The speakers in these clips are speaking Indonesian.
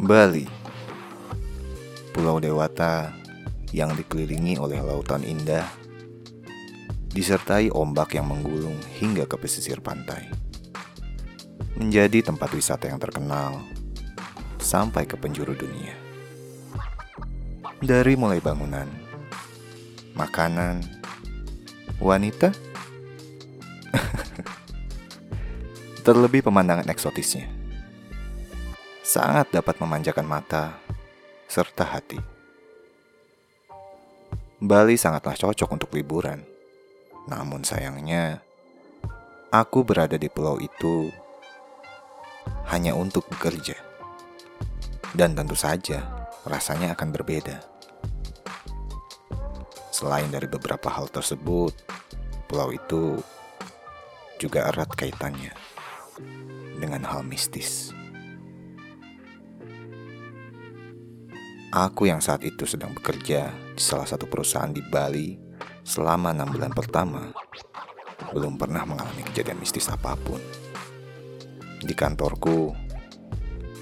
Bali Pulau Dewata yang dikelilingi oleh lautan indah disertai ombak yang menggulung hingga ke pesisir pantai. Menjadi tempat wisata yang terkenal sampai ke penjuru dunia. Dari mulai bangunan, makanan, wanita, terlebih pemandangan eksotisnya. Sangat dapat memanjakan mata serta hati. Bali sangatlah cocok untuk liburan. Namun sayangnya, aku berada di pulau itu hanya untuk bekerja. Dan tentu saja, rasanya akan berbeda. Selain dari beberapa hal tersebut, pulau itu juga erat kaitannya dengan hal mistis. Aku yang saat itu sedang bekerja di salah satu perusahaan di Bali selama enam bulan pertama belum pernah mengalami kejadian mistis apa pun. Di kantorku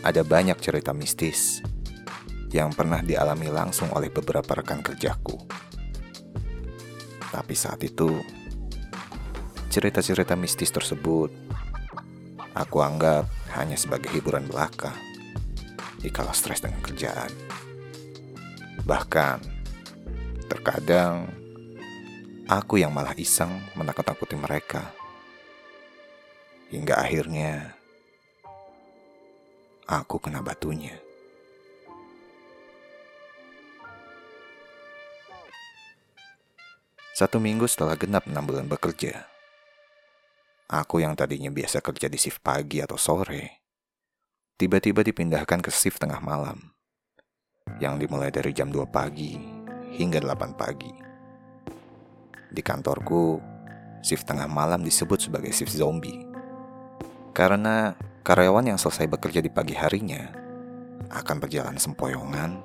ada banyak cerita mistis yang pernah dialami langsung oleh beberapa rekan kerjaku. Tapi saat itu, cerita-cerita mistis tersebut aku anggap hanya sebagai hiburan belaka jika stres dengan kerjaan. Bahkan, terkadang aku yang malah iseng menakut-takuti mereka. Hingga akhirnya aku kena batunya. Satu minggu setelah genap enam bulan bekerja, aku yang tadinya biasa kerja di shift pagi atau sore, tiba-tiba dipindahkan ke shift tengah malam yang dimulai dari jam 2 pagi hingga 8 pagi. Di kantorku, shift tengah malam disebut sebagai shift zombie. Karena karyawan yang selesai bekerja di pagi harinya akan berjalan sempoyongan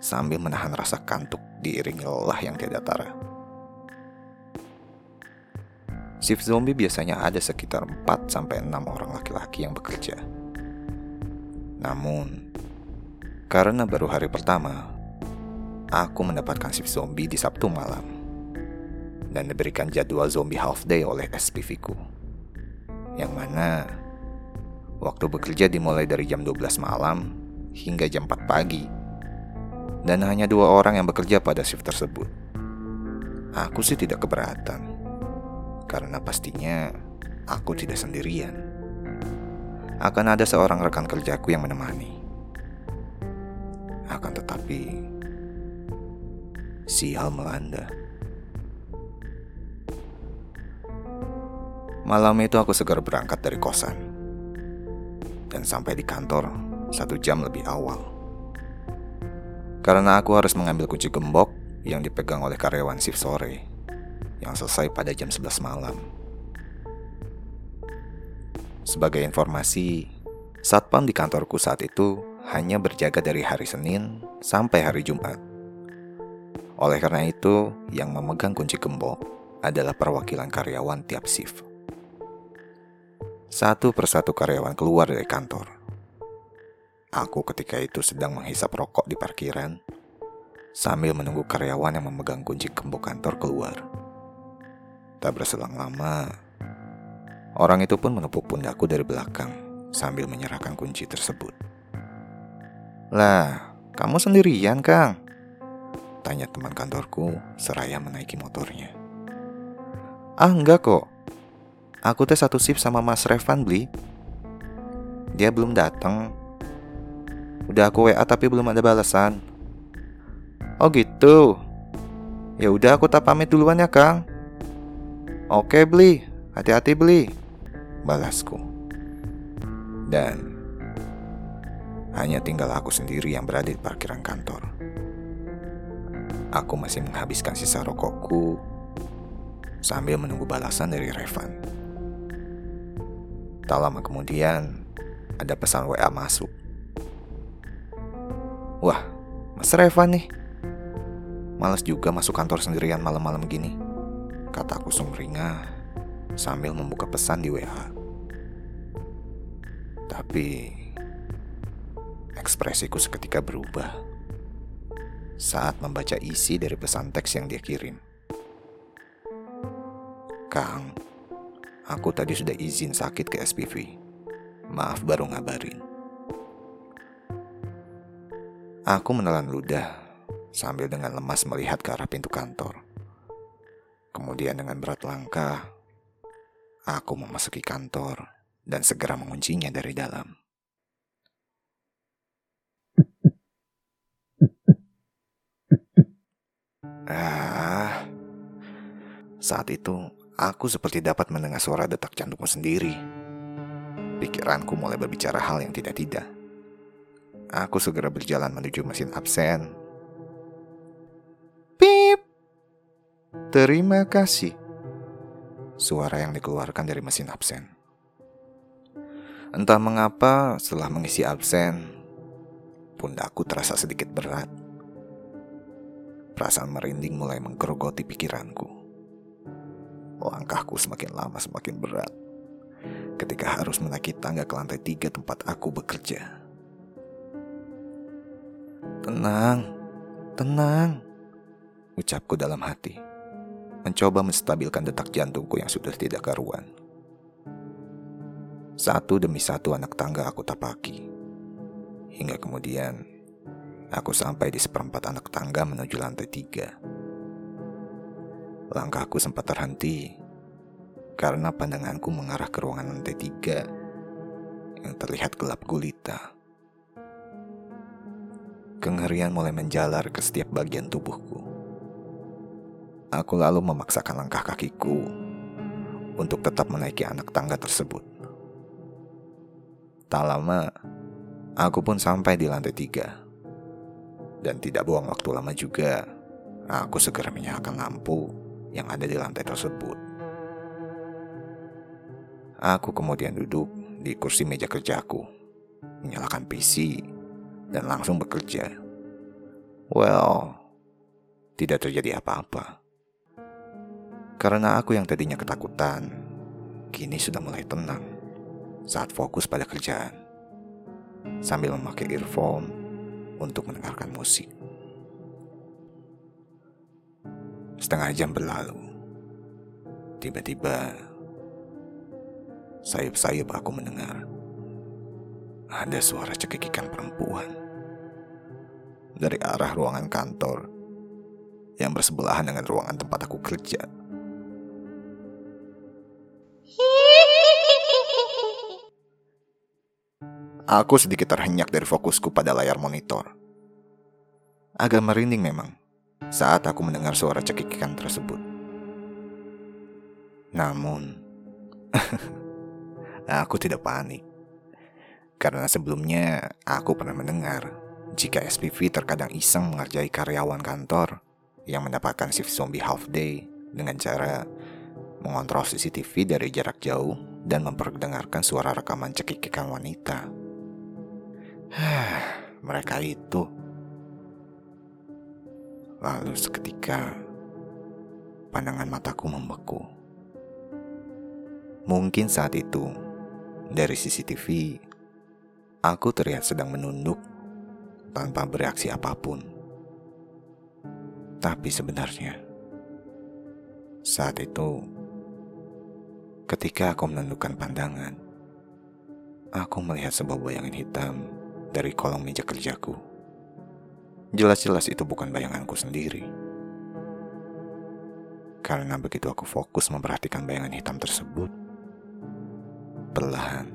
sambil menahan rasa kantuk diiringi lelah yang tiada tara. Shift zombie biasanya ada sekitar 4 sampai 6 orang laki-laki yang bekerja. Namun, karena baru hari pertama, aku mendapatkan shift zombie di Sabtu malam dan diberikan jadwal zombie half day oleh SPV ku. Yang mana waktu bekerja dimulai dari jam 12 malam hingga jam 4 pagi. Dan hanya dua orang yang bekerja pada shift tersebut. Aku sih tidak keberatan. Karena pastinya aku tidak sendirian. Akan ada seorang rekan kerjaku yang menemani. Akan tetapi, sial melanda. Malam itu aku segera berangkat dari kosan dan sampai di kantor satu jam lebih awal. Karena aku harus mengambil kunci gembok yang dipegang oleh karyawan shift sore yang selesai pada jam 11 malam. Sebagai informasi, satpam di kantorku saat itu hanya berjaga dari hari Senin sampai hari Jumat. Oleh karena itu, yang memegang kunci gembok adalah perwakilan karyawan tiap shift. Satu persatu karyawan keluar dari kantor. Aku ketika itu sedang menghisap rokok di parkiran sambil menunggu karyawan yang memegang kunci gembok kantor keluar. Tak berselang lama, orang itu pun menepuk pundakku dari belakang sambil menyerahkan kunci tersebut. Lah, kamu sendirian, Kang? Tanya teman kantorku seraya menaiki motornya. Ah, enggak kok. Aku teh satu shift sama Mas Revan beli. Dia belum datang. Udah aku WA tapi belum ada balasan. Oh gitu. Ya udah aku tak pamit duluan ya, Kang. Oke, beli. Hati-hati beli. Balasku. Dan hanya tinggal aku sendiri yang berada di parkiran kantor. Aku masih menghabiskan sisa rokokku sambil menunggu balasan dari Revan. Tak lama kemudian, ada pesan WA masuk. Wah, Mas Revan nih. Males juga masuk kantor sendirian malam-malam gini. Kataku sumringah sambil membuka pesan di WA. Tapi Ekspresiku seketika berubah saat membaca isi dari pesan teks yang dia kirim. Kang, aku tadi sudah izin sakit ke SPV. Maaf baru ngabarin. Aku menelan ludah sambil dengan lemas melihat ke arah pintu kantor. Kemudian dengan berat langkah, aku memasuki kantor dan segera menguncinya dari dalam. Ah, saat itu aku seperti dapat mendengar suara detak jantungku sendiri. Pikiranku mulai berbicara hal yang tidak-tidak. Aku segera berjalan menuju mesin absen. Pip. Terima kasih. Suara yang dikeluarkan dari mesin absen. Entah mengapa setelah mengisi absen, pundakku terasa sedikit berat. Perasaan merinding mulai menggerogoti pikiranku. Langkahku semakin lama semakin berat ketika harus menaiki tangga ke lantai tiga tempat aku bekerja. Tenang, tenang, ucapku dalam hati, mencoba menstabilkan detak jantungku yang sudah tidak karuan. Satu demi satu anak tangga aku tapaki, hingga kemudian Aku sampai di seperempat anak tangga menuju lantai tiga. Langkahku sempat terhenti karena pandanganku mengarah ke ruangan lantai tiga yang terlihat gelap gulita. Kengerian mulai menjalar ke setiap bagian tubuhku. Aku lalu memaksakan langkah kakiku untuk tetap menaiki anak tangga tersebut. Tak lama, aku pun sampai di lantai tiga. Dan tidak buang waktu lama juga, aku segera menyalakan lampu yang ada di lantai tersebut. Aku kemudian duduk di kursi meja kerjaku, menyalakan PC, dan langsung bekerja. Well, tidak terjadi apa-apa. Karena aku yang tadinya ketakutan, kini sudah mulai tenang saat fokus pada kerjaan. Sambil memakai earphone untuk mendengarkan musik. Setengah jam berlalu. Tiba-tiba, sayup-sayup aku mendengar ada suara cekikikan perempuan dari arah ruangan kantor yang bersebelahan dengan ruangan tempat aku kerja. Aku sedikit terhenyak dari fokusku pada layar monitor. Agak merinding memang saat aku mendengar suara cekikikan tersebut. Namun, aku tidak panik. Karena sebelumnya aku pernah mendengar jika SPV terkadang iseng mengerjai karyawan kantor yang mendapatkan shift zombie half day dengan cara mengontrol CCTV dari jarak jauh dan memperdengarkan suara rekaman cekikikan wanita. Mereka itu. Lalu seketika pandangan mataku membeku. Mungkin saat itu dari CCTV aku terlihat sedang menunduk tanpa bereaksi apa pun. Tapi sebenarnya saat itu ketika aku menundukkan pandangan aku melihat sebuah bayangan hitam dari kolong meja kerjaku. Jelas-jelas itu bukan bayanganku sendiri. Karena begitu aku fokus memperhatikan bayangan hitam tersebut, perlahan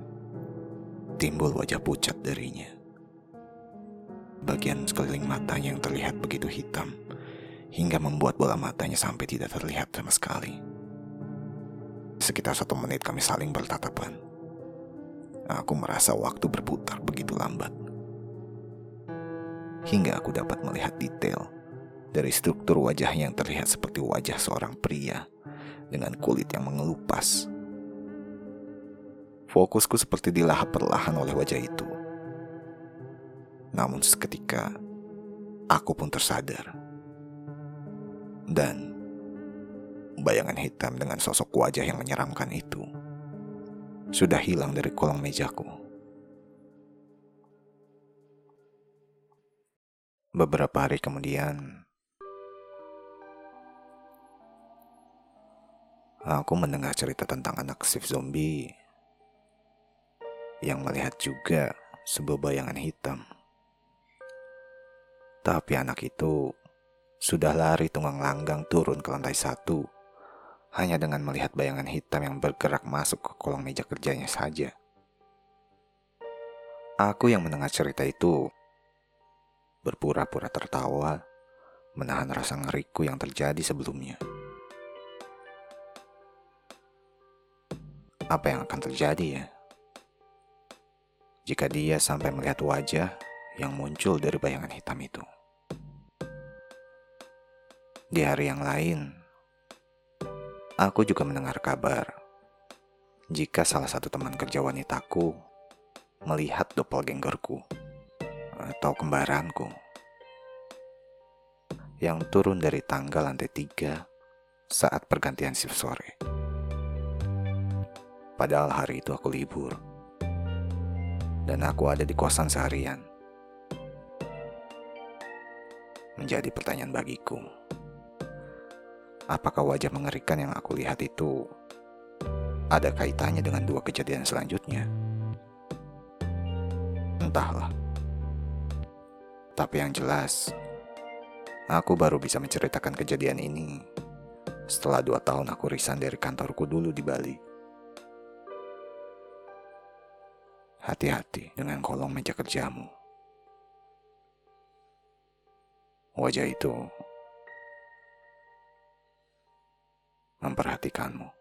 timbul wajah pucat darinya. Bagian sekeliling matanya yang terlihat begitu hitam, hingga membuat bola matanya sampai tidak terlihat sama sekali. Sekitar satu menit kami saling bertatapan. Aku merasa waktu berputar begitu lambat hingga aku dapat melihat detail dari struktur wajah yang terlihat seperti wajah seorang pria dengan kulit yang mengelupas. Fokusku seperti dilahap perlahan oleh wajah itu. Namun seketika, aku pun tersadar. Dan bayangan hitam dengan sosok wajah yang menyeramkan itu sudah hilang dari kolong mejaku. Beberapa hari kemudian, aku mendengar cerita tentang anak shift zombie yang melihat juga sebuah bayangan hitam. Tapi anak itu sudah lari tunggang langgang turun ke lantai satu hanya dengan melihat bayangan hitam yang bergerak masuk ke kolong meja kerjanya saja. Aku yang mendengar cerita itu berpura-pura tertawa, menahan rasa ngeriku yang terjadi sebelumnya. Apa yang akan terjadi ya? Jika dia sampai melihat wajah yang muncul dari bayangan hitam itu. Di hari yang lain, aku juga mendengar kabar jika salah satu teman kerja wanitaku melihat doppelgangerku atau kembaranku yang turun dari tangga lantai tiga saat pergantian shift sore. Padahal hari itu aku libur dan aku ada di kosan seharian. Menjadi pertanyaan bagiku, apakah wajah mengerikan yang aku lihat itu ada kaitannya dengan dua kejadian selanjutnya? Entahlah. Tapi yang jelas, aku baru bisa menceritakan kejadian ini setelah dua tahun aku resign dari kantorku dulu di Bali. Hati-hati dengan kolong meja kerjamu. Wajah itu memperhatikanmu.